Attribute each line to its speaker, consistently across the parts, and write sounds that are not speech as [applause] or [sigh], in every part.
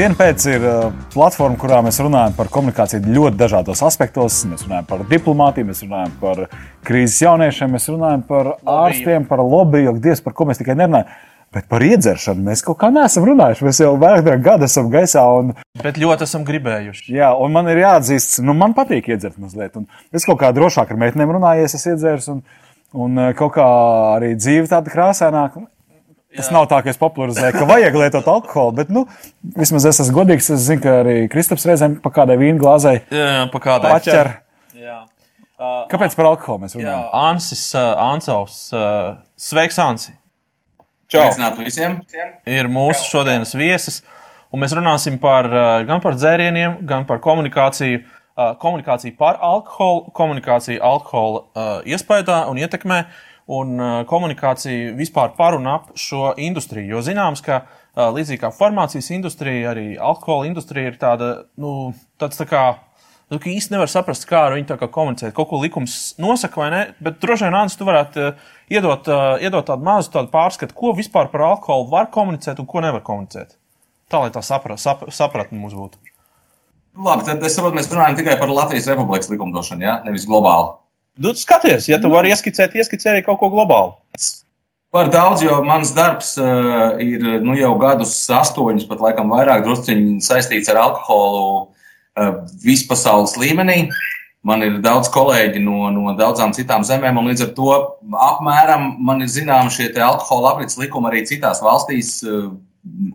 Speaker 1: Viena pēc ir uh, platforma, kurā mēs runājam par komunikāciju ļoti dažādos aspektos. Mēs runājam par diplomātiju, mēs runājam par krīzes jauniešiem, mēs runājam par lobby. ārstiem, par lobby, jo diez par ko mēs tikai nerunājam. Bet par iedzeršanu mēs kaut kā neesam runājuši. Mēs jau vairāk gadu esam gaisā. Un,
Speaker 2: Bet ļoti esam gribējuši.
Speaker 1: jā, un man ir jāatzīst, nu, man patīk iedzert mazliet. Un es kaut kā drošāk ar meitenēm runāju, es esmu iedzēris. Un, un uh, kaut kā arī dzīve tāda krāsaināka. Tas nav tā, ka es popularizēju, ka vajag lietot alkoholu, bet, nu, vismaz es esmu godīgs. Es zinu, ka arī Kristaps reizēm pa kādai vīna glāzei
Speaker 2: Jā, pa kādai.
Speaker 1: paķer.
Speaker 2: Jā. Uh,
Speaker 1: Kāpēc par alkoholu mēs
Speaker 2: jā,
Speaker 1: runājam?
Speaker 2: Ansis, uh, Ansovs, uh, sveiks, Ansi!
Speaker 3: Sveicināt visiem!
Speaker 2: ir mūsu šodienas viesis. Un mēs runāsim par, uh, gan par dzērieniem, gan par komunikāciju. Uh, Komunikāciju par alkoholu, komunikāciju alkohola uh, iespējā un ietekmē, un uh, komunikāciju vispār par un ap šo industriju. Jo zināms, ka uh, līdzīgi kā farmācijas industrija, arī alkohola industrija ir tāda, nu, tāds tā kā. Nu, īsti nevar saprast, kā ar viņu komunicēt. Kaut ko likums nosaka, vai ne? Bet droši vien, Anna, tu varētu uh, iedot, iedot tādu mazu tādu pārskatu, ko vispār par alkoholu var komunicēt un ko nevar komunicēt. Tā lai tā sapra, sap, sapratne mums būtu.
Speaker 3: Labi, tad es saprotu, mēs runājam tikai par Latvijas Republikas likumdošanu, ja? nevis globāli.
Speaker 2: Nu, skaties, ja tu vari ieskicēt, ieskicēt arī kaut ko globālu.
Speaker 3: Par daudz, jo mans darbs uh, ir nu, jau gadus, astoņus, pat laikam vairāk drusciņi saistīts ar alkoholu uh, vispasaules līmenī. Man ir daudz kolēģi no, no daudzām citām zemēm, un līdz ar to apmēram man ir zināms šie alkohola aprits likumi arī citās valstīs, uh,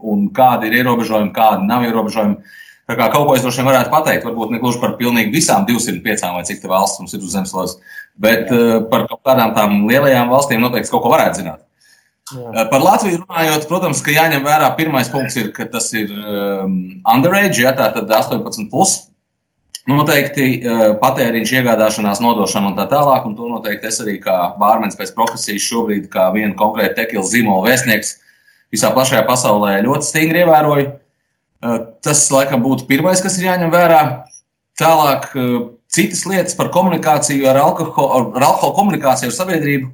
Speaker 3: un kādi ir ierobežojumi, kādi nav ierobežojumi. Tā kā kaut ko es droši vien varētu pateikt, varbūt ne gluži par pilnīgi visām 205 vai cik tā valsts mums ir uz zemeslodes, bet uh, par kaut kādām tām lielajām valstīm noteikti kaut ko varētu zināt. Uh, Par Latviju runājot, protams, ka jāņem vērā pirmais punkts ir, ka tas ir um, underage, ja tā tad 18 plus. Noteikti uh, patēriņš, iegādāšanās, nodošana un tā tālāk, un to noteikti es arī kā bārmenis pēc profesijas šobrīd, kā viena konkrēta tekila zīmola vēstnieks visā plašajā pasaulē ļoti stingri ievēroju. Uh, Tas, laikam, būtu pirmais, kas ir jāņem vērā. Tālāk, citas lietas par komunikāciju ar alkoholu, ar alkoholu komunikāciju ar sabiedrību.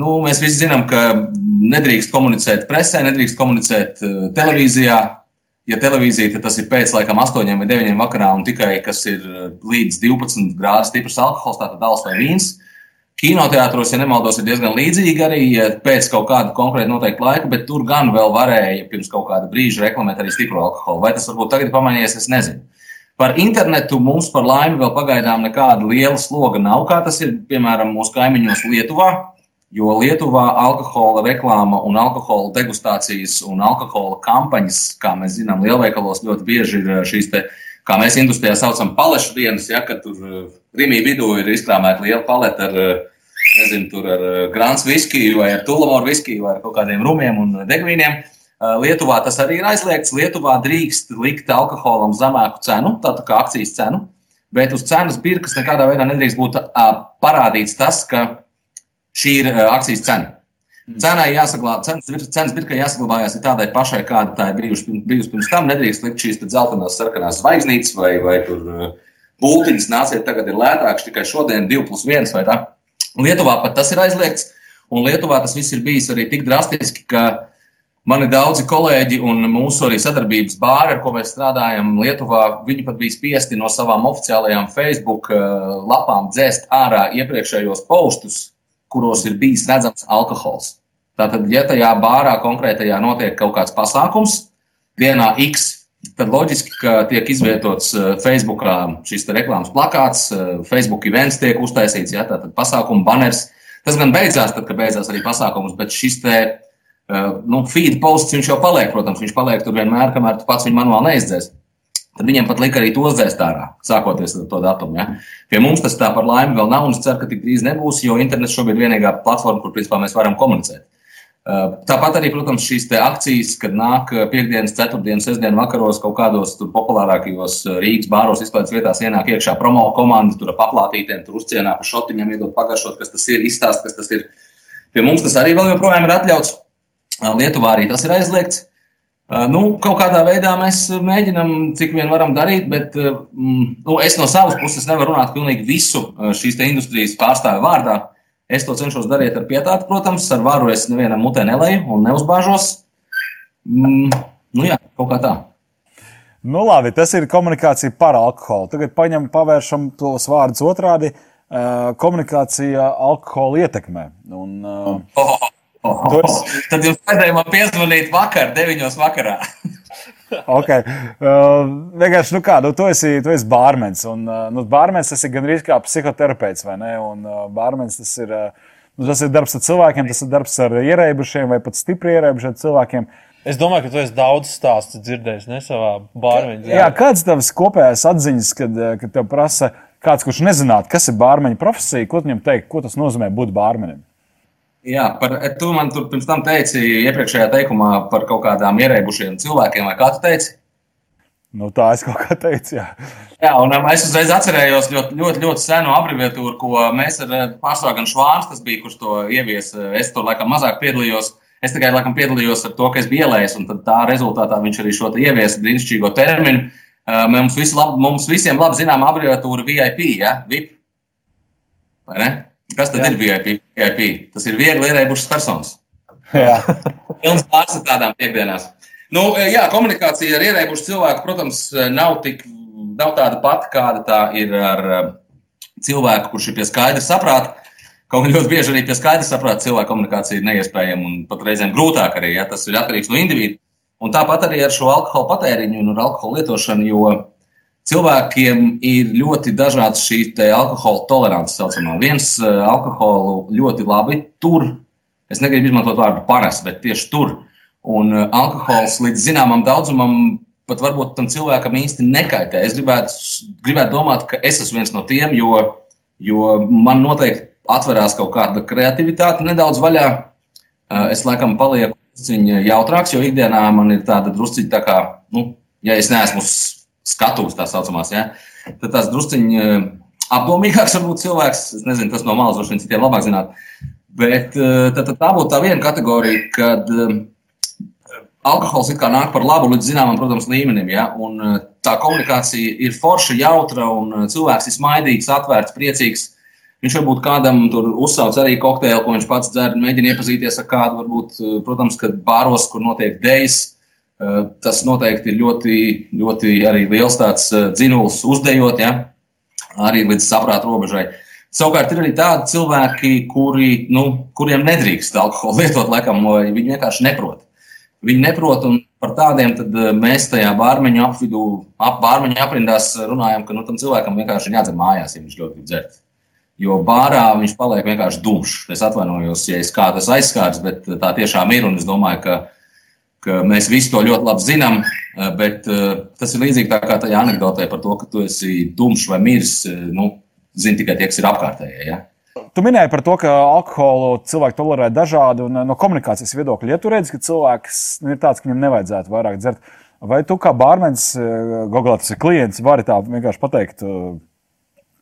Speaker 3: Nu, mēs visi zinām, ka nedrīkst komunicēt presē, nedrīkst komunicēt televīzijā. Ja televīzija, tad tas ir pēc laikam 8 vai 9 vakarā un tikai kas ir līdz 12 grādu stiprs alkohols, tātad alus vai vīns. Kinoteātros, ja nemaldos, ir diezgan līdzīgi arī pēc kaut kāda konkrēta noteikta laika, bet tur gan vēl varēja pirms kaut kāda brīža reklamēt arī stipru alkoholu. Vai tas varbūt tagad ir pamainījies, es nezinu. Par internetu mums par laimi vēl pagaidām nekāda liela sloga nav, kā tas ir piemēram mūsu kaimiņos Lietuvā. Jo Lietuvā alkohola reklāma un alkohola degustācijas un alkohola kampaņas, kā mēs zinām, lielveikalos ļoti bieži ir šīs te, kā mēs industrijā saucam, palešu dienas, ja, kad tur Rimī vidū ir izkrāmēta liela paleta ar, nezinu, tur ar grāns viskiju vai ar tulamoru viskiju vai ar kaut kādiem rumiem un degvīniem. Lietuvā tas arī ir aizliegts. Lietuvā drīkst likt alkoholam zemāku cenu, tātad kā akcijas cenu, bet uz cenas birkas nekādā veidā nedrīkst būt parādīts tas, ka šī ir akcijas cena. Cenai jāsaglabā, cenas, cenas birkai jāsaglabājās tādai pašai, kāda tā ir bijusi, bijusi pirms tam. Nedrīkst likt šīs zeltainās, sarkanās zvaigznītes vai, vai tur būtiņas nāciet, tagad ir lētāks tikai šodien, 2 plus 1 vai tā. Lietuvā pat tas ir aizliegts, un Lietuvā tas viss ir bijis arī tik drastiski, ka mani daudzi kolēģi un mūsu arī sadarbības bāri, ar ko mēs strādājam Lietuvā, viņi pat bija spiesti no savām oficiālajām Facebook lapām dzēst ārā iepriekšējos postus, kuros ir bijis redzams alkohols. Tātad, ja tajā bārā konkrētajā notiek kaut kāds pasākums, dienā X tad loģiski, ka tiek izvietots Facebook šis reklāmas plakāts, Facebook events tiek uztaisīts, ja, tātad pasākuma banners. Tas gan beidzās, tad, kad beidzās arī pasākums, bet šis te, nu, feed posts, viņš jau paliek, protams, viņš paliek tur vienmēr, kamēr tu pats viņu manuāli neizdzēs. Tad viņiem pat lika arī tos dzēst ārā, sākoties ar to datumu. Ja. Pie mums tas tā par laimi vēl nav, un es ceru, ka tik drīz nebūs, jo internets šobrīd ir vienīgā platforma, kur principā mēs varam komunicēt. Tāpat arī, protams, šīs akcijas, kad nāk piekdienas, ceturtdienas, sestdienas vakaros kaut kādos populārākajos Rīgas bāros, izklaides vietās ienāk iekšā promo komanda, tur paplātītiem, tur uzcienā pa šotiņiem, iedot pagaršot, kas tas ir, izstāst, kas tas ir. Pie mums tas arī vēl joprojām ir atļauts. Lietuvā arī tas ir aizliegts. Nu, kaut kādā veidā mēs mēģinām, cik vien varam darīt, bet nu, es no savas puses nevaru runāt pilnīgi visu šīs industrijas pārstāvju vārdā. Es to cenšos darīt ar pietātu, protams, ar varu es nevienam mutē nelēju un neuzbāžos. Mm, nu jā, kaut kā tā.
Speaker 1: Nu, labi, tas ir komunikācija par alkoholu. Tagad paņem, pavēršam tos vārdus otrādi. Uh, komunikācija alkohola ietekmē. Un, uh,
Speaker 3: oh, oh, oh. Es... Tad jums vajadzēja man piezvanīt vakar, 9. vakarā. [laughs] [laughs]
Speaker 1: okay. uh, vienkārši, nu kā, nu, tu esi, tu esi bārmens. Un, uh, nu, bārmens tas ir gandrīz kā psihoterapeits, vai ne? Un uh, bārmens tas ir, uh, nu, tas ir darbs ar cilvēkiem, tas ir darbs ar ierēbušiem vai pat stipri ierēbušiem cilvēkiem.
Speaker 2: Es domāju, ka tu esi daudz stāstu dzirdējis, ne savā bārmeņa.
Speaker 1: Jā, kāds tavs kopējais atziņas, kad, kad tev prasa kāds, kurš nezinātu, kas ir bārmeņa profesija, ko viņam teikt, ko tas nozīmē būt bārmenim?
Speaker 3: Jā, par, tu man tur pirms tam teici, iepriekšējā teikumā par kaut kādām ierēbušiem cilvēkiem, vai kā tu teici?
Speaker 1: Nu, tā es kaut kā teicu, jā.
Speaker 3: Jā, un um, es uzreiz atcerējos ļoti, ļoti, ļoti senu abreviatūru, ko mēs ar pārstāvju gan Švāns, tas bija, kurš to ievies. Es tur laikam mazāk piedalījos. Es tikai laikam piedalījos ar to, ka es biju ielējis, un tā rezultātā viņš arī šo ieviesa brīnišķīgo terminu. Mums, visi lab, mums visiem labi zinām abreviatūra VIP, ja? VIP. Vai ne? Kas tad Jā. ir VIP? VIP? Tas ir viegli ierēbušas personas.
Speaker 1: Jā.
Speaker 3: Pilns pāris tādām piekdienās. Nu, jā, komunikācija ar ierēbušu cilvēku, protams, nav tik, nav tāda pati, kāda tā ir ar cilvēku, kurš ir pie skaidra saprāta. Kaut gan ļoti bieži arī pie skaidra saprāta cilvēka komunikācija ir neiespējama un pat reizēm grūtāk arī, ja tas ir atkarīgs no individu. Un tāpat arī ar šo alkohola patēriņu un alkohola lietošanu, jo cilvēkiem ir ļoti dažādas šīs alkohola tolerances. Saucamā. Viens uh, alkoholu ļoti labi tur, es negribu izmantot vārdu parasti, bet tieši tur. Un uh, alkohols līdz zināmam daudzumam pat varbūt tam cilvēkam īsti nekaitē. Es gribētu, gribētu domāt, ka es esmu viens no tiem, jo, jo man noteikti atverās kaut kāda kreativitāte nedaudz vaļā. Es laikam palieku drusciņā jautrāks, jo ikdienā man ir tāda drusciņa, tā kā, nu, ja es neesmu skatuves tā saucamās, ja, tad tās drusciņa apdomīgāks varbūt cilvēks. Es nezinu, tas no malas droši vien citiem labāk zināt. Bet tad, tad tā būtu tā viena kategorija, kad alkohols it kā nāk par labu līdz zināmam, protams, līmenim. Ja? Un tā komunikācija ir forša, jautra un cilvēks ir smaidīgs, atvērts, priecīgs. Viņš varbūt kādam tur uzsauc arī kokteili, ko viņš pats dzer, mēģina iepazīties ar kādu. Varbūt, protams, kad bāros, kur notiek dejas, tas noteikti ir ļoti, ļoti arī liels tāds eh, dzinuls uzdejot, ja? arī līdz saprāta robežai. Savukārt ir arī tādi cilvēki, kuri, nu, kuriem nedrīkst alkoholu [laughs] lietot, laikam, viņi vienkārši neprot. Viņi neprot, un par tādiem mēs tajā bārmeņa apvidū, ap bārmeņa aprindās runājam, ka nu, tam cilvēkam vienkārši jādzer mājās, ja viņš ļoti grib dzert. Jo bārā viņš paliek vienkārši dumšs. Es atvainojos, ja es kādu aizskārs, bet tā tiešām ir. Un es domāju, ka, ka mēs visi to ļoti labi zinām. Bet tas ir līdzīgi tā kā tajā anekdotē par to, ka tu esi dumšs vai miris. Nu, zini tikai tie, kas ir apkārtējie. Ja?
Speaker 1: Tu minēji par to, ka alkoholu cilvēki tolerē dažādi no komunikācijas viedokļa. Ja tu redzi, ka cilvēks ir tāds, ka viņam nevajadzētu vairāk dzert, vai tu kā bārmenis, Google tas ir klients, vari tā vienkārši pateikt,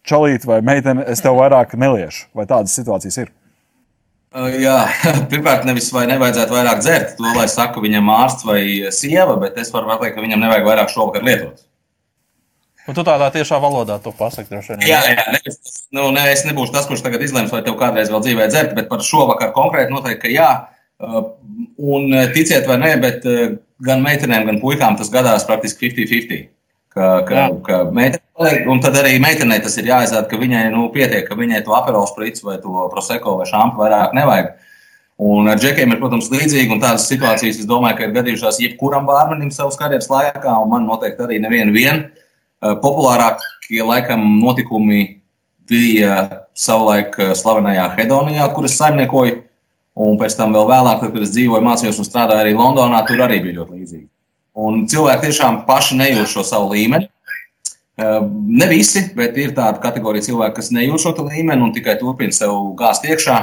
Speaker 1: čalīt vai meiteni, es tev vairāk neliešu. Vai tādas situācijas ir?
Speaker 3: Jā, [laughs] pirmkārt, nevis vai nevajadzētu vairāk dzert, to lai saka viņam ārsts vai sieva, bet es varu pateikt, ka viņam nevajag vairāk šovakar lietot.
Speaker 2: Un tu tādā tiešā valodā to pasaki, droši vien.
Speaker 3: Jā, jā ne, nu, ne, es nebūšu tas, kurš tagad izlems, vai tev kādreiz vēl dzīvē dzert, bet par šovakar konkrēti noteikti, ka jā. Un ticiet vai nē, bet gan meitenēm, gan puikām tas gadās praktiski 50-50. Ka, ka, ka meitene Un tad arī meitenei tas ir jāizrāda, ka viņai nu, pietiek, ka viņai to aperola sprites vai to proseko vai šāpu vairāk nevajag. Un ar džekiem ir, protams, līdzīgi, un tādas situācijas, es domāju, ka ir gadījušās jebkuram bārmenim savas karjeras laikā, un man noteikti arī nevienu vien. Eh, populārākie laikam notikumi bija savulaik eh, slavenajā Hedonijā, kuras saimniekoju, un pēc tam vēl vēlāk, kad es dzīvoju, mācījos un strādāju arī Londonā, tur arī bija ļoti līdzīgi. Un cilvēki tiešām paši nejūt šo savu līmeni. Ne visi, bet ir tāda kategorija cilvēku, kas nejūt šo līmeni un tikai turpina sev gāzt iekšā,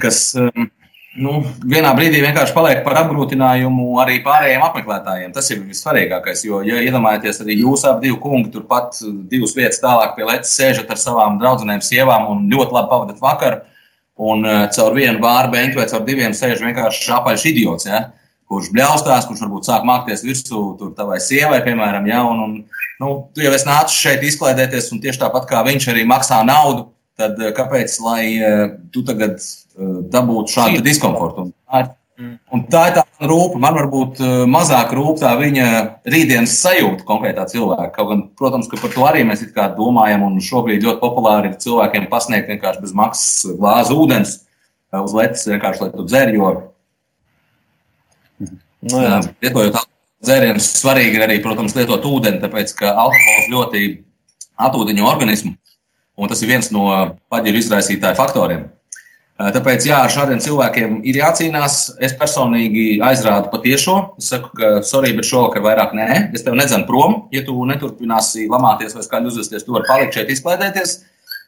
Speaker 3: kas nu, vienā brīdī vienkārši paliek par apgrūtinājumu arī pārējiem apmeklētājiem. Tas ir vissvarīgākais, jo, ja iedomājaties, arī jūs abi divi kungi turpat divas vietas tālāk pie leces sēžat ar savām draudzenēm, sievām un ļoti labi pavadat vakaru, un caur vienu beņķu vai caur diviem sēž vienkārši apaļš idiots. Ja? Kurš bļaustās, kurš varbūt sāk mākties virsū tavai sievai, piemēram, ja, un, un nu, tu jau esi nācis šeit izklaidēties, un tieši tāpat kā viņš arī maksā naudu, tad eh, kāpēc, lai uh, tu tagad uh, dabūtu šādu diskomfortu? Un Mm. Un tā ir tā rūpa. Man varbūt mazāk rūp tā viņa rītdienas sajūta konkrētā cilvēka. Kaut gan, protams, ka par to arī mēs domājam, un šobrīd ļoti populāri ir cilvēkiem pasniegt vienkārši bez maksas glāzi ūdens uz lecas, vienkārši lai tu dzer. Jo, no, jā. lietojot dzērienus, svarīgi ir arī, protams, lietot ūdeni, tāpēc ka alkohols ļoti atūdeņo organismu, un tas ir viens no paģiru izraisītāju faktoriem. Tāpēc, jā, ar šādiem cilvēkiem ir jācīnās. Es personīgi aizrādu patiešo. Es saku, ka, sorry, bet šovakar vairāk nē. Es tev nedzenu prom. Ja tu neturpināsi lamāties vai skaļi uzvesties, tu vari palikt šeit, izklaidēties.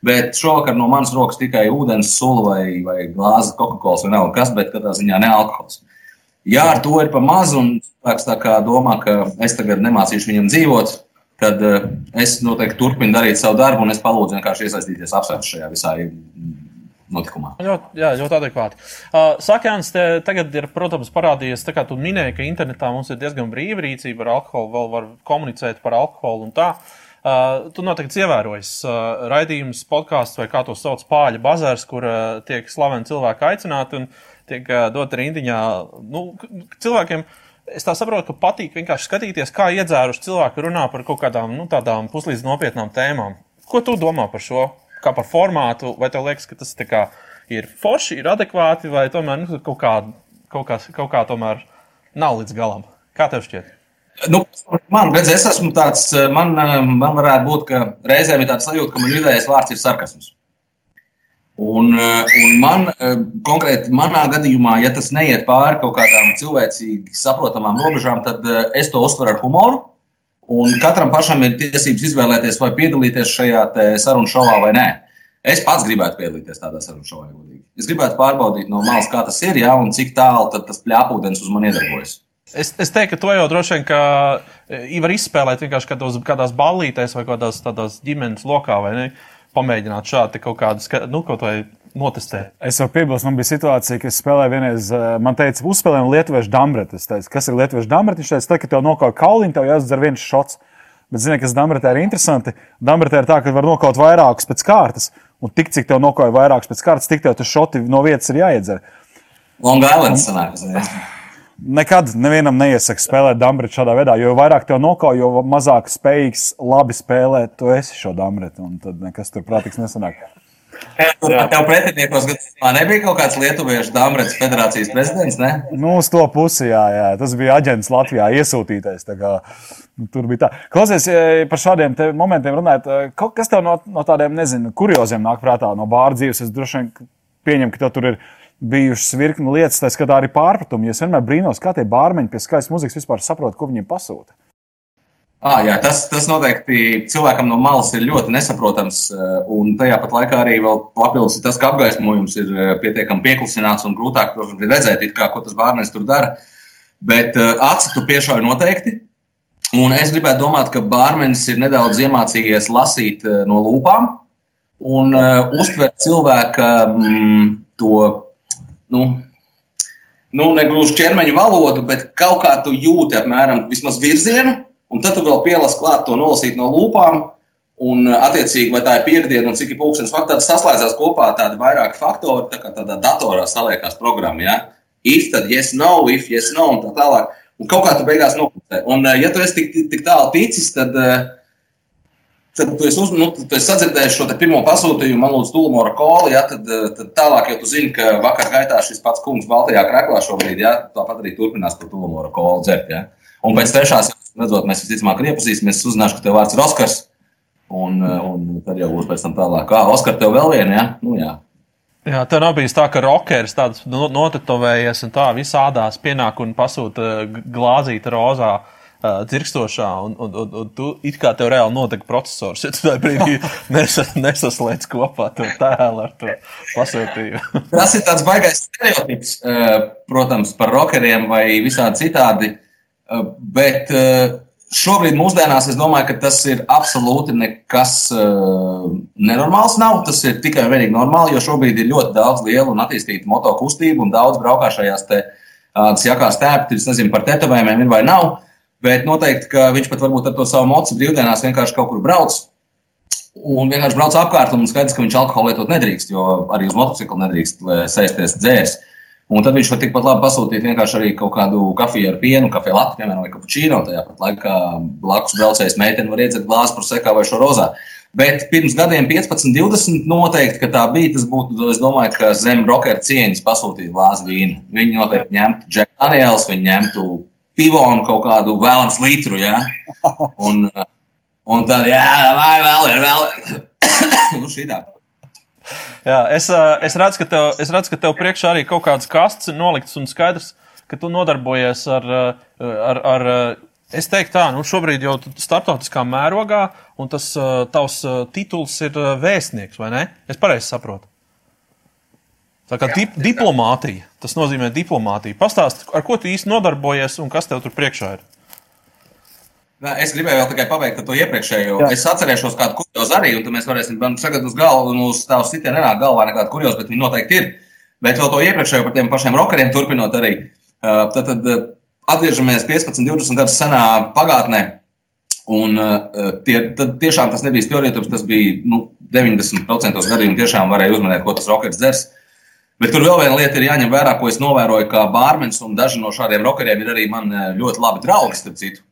Speaker 3: Bet šovakar no manas rokas tikai ūdens, sula vai, vai glāze, Coca-Cola vai nav kas, bet katrā ziņā ne alkohols. Jā, ar to ir pa maz, un cilvēks domā, ka es tagad nemācīšu viņam dzīvot, tad es noteikti turpinu darīt savu darbu, un es palūdzu vienkārši iesaistīties apsvērt šajā visā notikumā.
Speaker 2: Ļoti, jā, ļoti adekvāti. Uh, Sakāns, te tagad ir, protams, parādījies, tā kā tu minēji, ka internetā mums ir diezgan brīva rīcība ar alkoholu, vēl var komunicēt par alkoholu un tā. Uh, tu noteikti ievērojies uh, raidījums, podkāsts vai kā to sauc, pāļa bazārs, kur uh, tiek slaveni cilvēki aicināti un tiek uh, dot rindiņā nu, cilvēkiem. Es tā saprotu, ka patīk vienkārši skatīties, kā iedzēruši cilvēki runā par kaut kādām nu, tādām puslīdz nopietnām tēmām. Ko tu domā par šo? kā par formātu, vai tev liekas, ka tas kā, ir forši, ir adekvāti, vai tomēr nu, kaut, kā, kaut, kā, kaut kā tomēr nav līdz galam? Kā tev šķiet?
Speaker 3: Nu, man, redz, es esmu tāds, man, man varētu būt, ka reizēm ir tāds sajūta, ka man vidējais vārds ir sarkasms. Un, un man konkrēti manā gadījumā, ja tas neiet pāri kaut kādām cilvēcīgi saprotamām robežām, tad es to uztveru ar humoru. Un katram pašam ir tiesības izvēlēties, vai piedalīties šajā sarunu šovā vai nē. Es pats gribētu piedalīties tādā sarunu šovā. Es gribētu pārbaudīt no malas, kā tas ir, ja, un cik tālu tas pļāpūdens uz mani iedarbojas.
Speaker 2: Es, es teiktu, ka to jau droši vien ka, var izspēlēt vienkārši kādos, kādās ballītēs vai kādās tādās ģimenes lokā, vai ne? Pamēģināt šādi kaut kādas, nu, kaut vai notestēt.
Speaker 1: Es jau piebilstu, man bija situācija, ka es spēlēju vienreiz, eh, man teica, uzspēlējam lietuviešu dambreti. Es teicu, kas ir lietuviešu dambreti? Viņš teica, ka tev nokauj kauliņu, tev jāizdzer viens šots. Bet, zini, kas Dambretē ir interesanti? Dambretē ir tā, ka var nokaut vairākus pēc kārtas, un tik cik tev nokauj vairākus pēc kārtas, tik tev tas šoti no vietas ir jāiedzer.
Speaker 3: Long Island sanāk.
Speaker 1: Nekad nevienam neiesaka spēlēt Dambretu šādā veidā, jo vairāk tev nokauj, jo mazāk spējīgs labi spēlēt, tu esi šo Dambretu, un tad nekas tur prātīgs nesanāk.
Speaker 3: Tev pretiniekos gadījumā nebija kaut kāds Lietuviešu Dāmbrets federācijas prezidents, ne?
Speaker 1: Nu, uz to pusi, jā, jā. Tas bija aģents Latvijā iesūtītais. Kā, nu, tur bija tā. Klausies, par šādiem momentiem runājot, kas tev no, no tādiem, nezinu, kurioziem nāk prātā no bāra dzīves? Es droši vien pieņemu, ka tev tur ir bijušas virkni lietas, tā skatā arī pārpratumi. Es vienmēr brīnos, kā tie bārmeņi pie skaistas muzikas vispār saprot, ko viņiem pasūta.
Speaker 3: Ah, jā, tas, tas noteikti cilvēkam no malas ir ļoti nesaprotams. Un tajā pat laikā arī papildus tas, ka apgaismojums ir pietiekami pieklusināts un grūtāk redzēt, kā, ko tas bērns tur dara. Bet aci tu piešauji noteikti. Un es gribētu domāt, ka bārmenis ir nedaudz iemācījies lasīt no lūpām un uh, uztvert cilvēka mm, to, nu, nu negluži ķermeņa valodu, bet kaut kā tu jūti apmēram vismaz virzienu Un tad tu vēl pielasi klāt to nolasīt no lūpām. Un, uh, attiecīgi, vai tā ir piekdiena un cik ir pūkstens fakts, tad saslēdzās kopā tādi vairāki faktori, tā kā tādā datorā saliekās programma. Ja? If, tad yes, no, if, yes, no, un tā tālāk. Un kaut kā tu beigās noklusē. Un, uh, ja tu esi tik, tik tālu ticis, tad, uh, tad tu esi, uz, nu, tu esi sadzirdējis šo pirmo pasūtījumu, man lūdzu, Tulumora koli, ja? tad, tad tālāk jau tu zini, ka vakar gaitā šis pats kungs Baltijā kreklā šobrīd, ja? tāpat arī turpinās to Tulumora koli dzert. Ja? Un pēc trešās redzot, mēs visticamāk iepazīsimies, uzzināšu, ka tev vārds ir Oskars. Un, un tad jau būs pēc tam tālāk. Kā Oskar, tev vēl viena? Ja? Nu, jā.
Speaker 2: Jā, tā nav bijis tā, ka rokeris tāds notetovējies un tā visādās pienāk un pasūta glāzīta rozā. Uh, dzirkstošā, un, un, un, un tu it kā tev reāli notika processors, ja tu tajā brīdī [laughs] nesas, nesaslēdz kopā to tēlu ar to pasūtījumu. [laughs]
Speaker 3: Tas ir tāds baisais stereotips, uh, protams, par rokeriem vai visādi citādi. Bet šobrīd, mūsdienās, es domāju, ka tas ir absolūti nekas nenormāls. Nav. Tas ir tikai un vienīgi normāli, jo šobrīd ir ļoti daudz lielu un attīstītu motokustību un daudz braukā šajās te, jakās tēpti. Es nezinu, par tetovējumiem ir vai nav, bet noteikti, ka viņš pat varbūt ar to savu mocu brīvdienās vienkārši kaut kur brauc. Un vienkārši brauc apkārt, un skaidrs, ka viņš alkoholu lietot nedrīkst, jo arī uz motocikla nedrīkst sēsties dzērs. Un tad viņš var tikpat labi pasūtīt vienkārši arī kaut kādu kafiju ar pienu, kafiju latu, piemēram, vai kapučīnu. Tajā pat laikā blakus braucējas meitene var iedzert glāzi par sekā vai šo rozā. Bet pirms gadiem, 15, 20, noteikti, ka tā bija. Tas būtu, es domāju, ka zem rokera cieņas pasūtīt glāzi vīnu. Viņi noteikti ņemtu Jack Daniels, viņi ņemtu pivonu kaut kādu vēlams litru, jā. [laughs] Un, un tad, jā, vai vēl vēl nu, šī tā.
Speaker 2: Jā, es, es, redzu, ka tev, es redzu, ka tev priekšā arī kaut kādas kastes ir noliktas un skaidrs, ka tu nodarbojies ar, ar, ar es teiktu tā, nu šobrīd jau startautiskā mērogā, un tas tavs tituls ir vēstnieks, vai ne? Es pareizi saprotu. Tā kā dip, diplomātija, tas nozīmē diplomātiju. Pastāst, ar ko tu īsti nodarbojies un kas tev tur priekšā ir?
Speaker 3: Es gribēju vēl tikai pabeigt to iepriekšējo. Jā. Es atcerēšos kādu kuriozu arī, un tad mēs varēsim tagad uz galvu, uz tādu sitienu nenāk galvā nekādu kuriozu, bet viņi noteikti ir. Bet vēl to iepriekšējo par tiem pašiem rokeriem turpinot arī. Tad, tad atgriežamies 15, 20 gadus senā pagātnē. Un tie, tiešām tas nebija stereotips, tas bija nu, 90% gadījumu tiešām varēja uzmanēt, ko tas rokeris dzers. Bet tur vēl viena lieta ir jāņem vērā, ko es novēroju, ka bārmenis un daži no šādiem rokeriem ir arī man ļoti labi draugi, starp citu.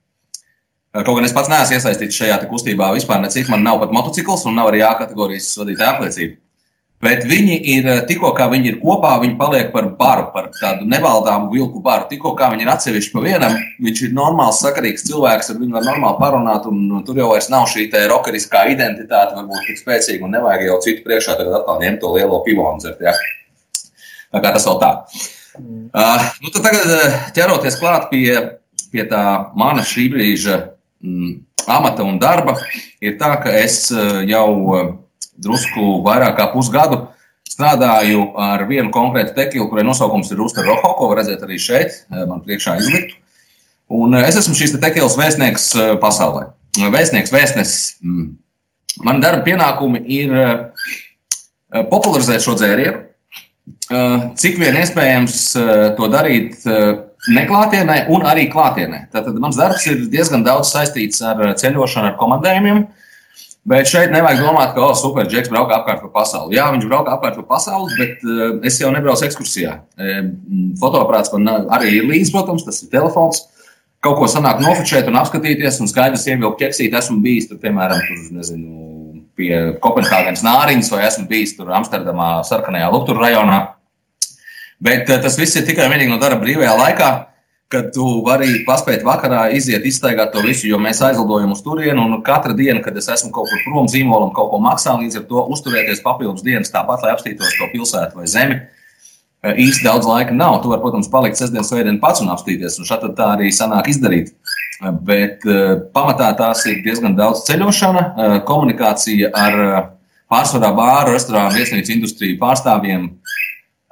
Speaker 3: Kaut gan es pats neesmu iesaistīts šajā kustībā vispār, necik man nav pat motocikls un nav arī A kategorijas vadītāja apliecība. Bet viņi ir tikko, kā viņi ir kopā, viņi paliek par baru, par tādu nevaldāmu vilku baru. Tikko kā viņi ir atsevišķi pa vienam, viņš ir normāls, sakarīgs cilvēks, ar viņu var normāli parunāt, un, un tur jau vairs nav šī rokeriskā identitāte, varbūt tik spēcīga, un nevajag jau citu priekšā tagad atkal ņemt to lielo pivonu dzert. Ja? Tā kā tas vēl tā. Uh, nu, tad tagad ķeroties klāt pie, pie tā mana šī brīža mm, amata un darba ir tā, ka es jau drusku vairāk kā pusgadu strādāju ar vienu konkrētu tekilu, kurai nosaukums ir Rūsta Roho, ko var redzēt arī šeit, man priekšā izliktu. Un es esmu šīs te tekilas vēstnieks pasaulē. Vēstnieks, vēstnesis. Mm. Man darba pienākumi ir popularizēt šo dzērienu, cik vien iespējams to darīt neklātienē un arī klātienē. Tātad mans darbs ir diezgan daudz saistīts ar ceļošanu, ar komandējumiem. Bet šeit nevajag domāt, ka, oh, super, Džeks brauka apkārt pa pasauli. Jā, viņš brauka apkārt pa pasauli, bet uh, es jau nebraucu ekskursijā. E, fotoaparāts man arī ir līdzi, protams, tas ir telefons. Kaut ko sanāk nofočēt un apskatīties, un skaidrs, ievilkt ķeksīt. Esmu bijis tur, piemēram, tur, nezinu, pie Kopenhāgenes nāriņas, vai esmu bijis tur Amsterdamā, sarkanajā Luktura rajonā. Bet eh, tas viss ir tikai vienīgi no darba brīvajā laikā, kad tu vari paspēt vakarā iziet, iztaigāt to visu, jo mēs aizlidojam uz turieni. Un katra diena, kad es esmu kaut kur prom zīmolam, kaut ko maksā, līdz ar to uzturēties papildus dienas tāpat, lai apstītos to pilsētu vai zemi. Eh, īsti daudz laika nav. Tu vari, protams, palikt sestdienas svētdien pats un apstīties, un šādi tā arī sanāk izdarīt. Eh, bet pamatā tās ir diezgan daudz ceļošana, komunikācija ar pārsvarā bāru, restorānu, viesnīcu industriju pārstāvjiem,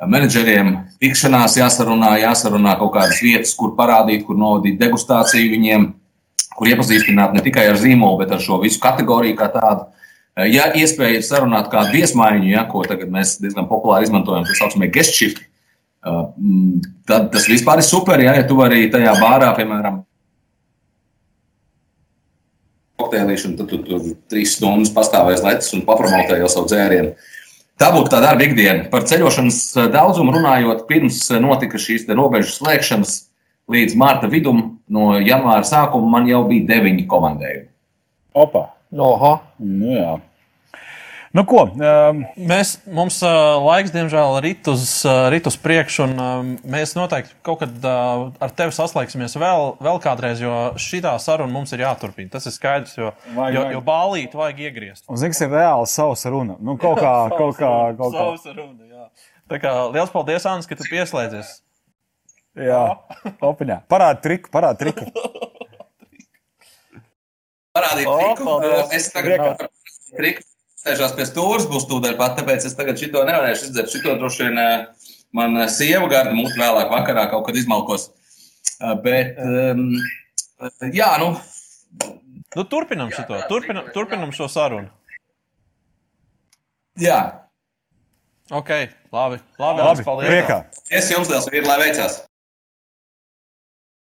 Speaker 3: menedžeriem tikšanās jāsarunā, jāsarunā kaut kādas vietas, kur parādīt, kur novadīt degustāciju viņiem, kur iepazīstināt ne tikai ar zīmolu, bet ar šo visu kategoriju kā tādu. Ja iespēja ir sarunāt kādu viesmaiņu, ja, ko tagad mēs diezgan populāri izmantojam, tas saucamie guest shift, tad tas vispār ir super. Ja, ja tu vari tajā bārā, piemēram, kokteilīšu, un tad tu tur trīs stundas pastāvēs lecis un papromotē jau savu dzērienu. Tā būtu tā darba ikdiena. Par ceļošanas eh, daudzumu runājot, pirms eh, notika šīs robežu slēgšanas līdz marta vidum, no janvāra sākuma man jau bija deviņi komandējumi.
Speaker 1: Opa! Oha! Nu, jā. Nu, ko, um,
Speaker 2: mēs, mums uh, laiks, diemžēl, rit uz, uh, rit uz priekšu, un uh, mēs noteikti kaut kad uh, ar tevi saslēgsimies vēl, vēl kādreiz, jo šī saruna mums ir jāturpina. Tas ir skaidrs, jo, vajag, jo, jo bālīt vajag iegriezt.
Speaker 1: Un zini, kas ir reāli savs runa. Nu, kaut kā, jā, [laughs] kaut kā, kaut kā.
Speaker 2: Savs runa, jā. Tā kā liels paldies, Anna, ka tu pieslēdzies.
Speaker 1: Jā, opiņā. Parādi triku, parādi triku. [laughs]
Speaker 3: Parādīt. Oh, es tagad triku sēžās pie stūres, būs tūdaļ pat, tāpēc es tagad šito nevarēšu izdzert. Šito droši vien eh, man eh, sieva garda mūtu vēlāk vakarā kaut kad izmalkos. Bet, um, jā, nu.
Speaker 2: Nu, turpinam šo, turpinam, turpinam šo sarunu.
Speaker 3: Jā.
Speaker 2: Ok, labi. Labi, labi
Speaker 1: paldies. Priekā.
Speaker 3: Es jums liels vīri, lai veicās.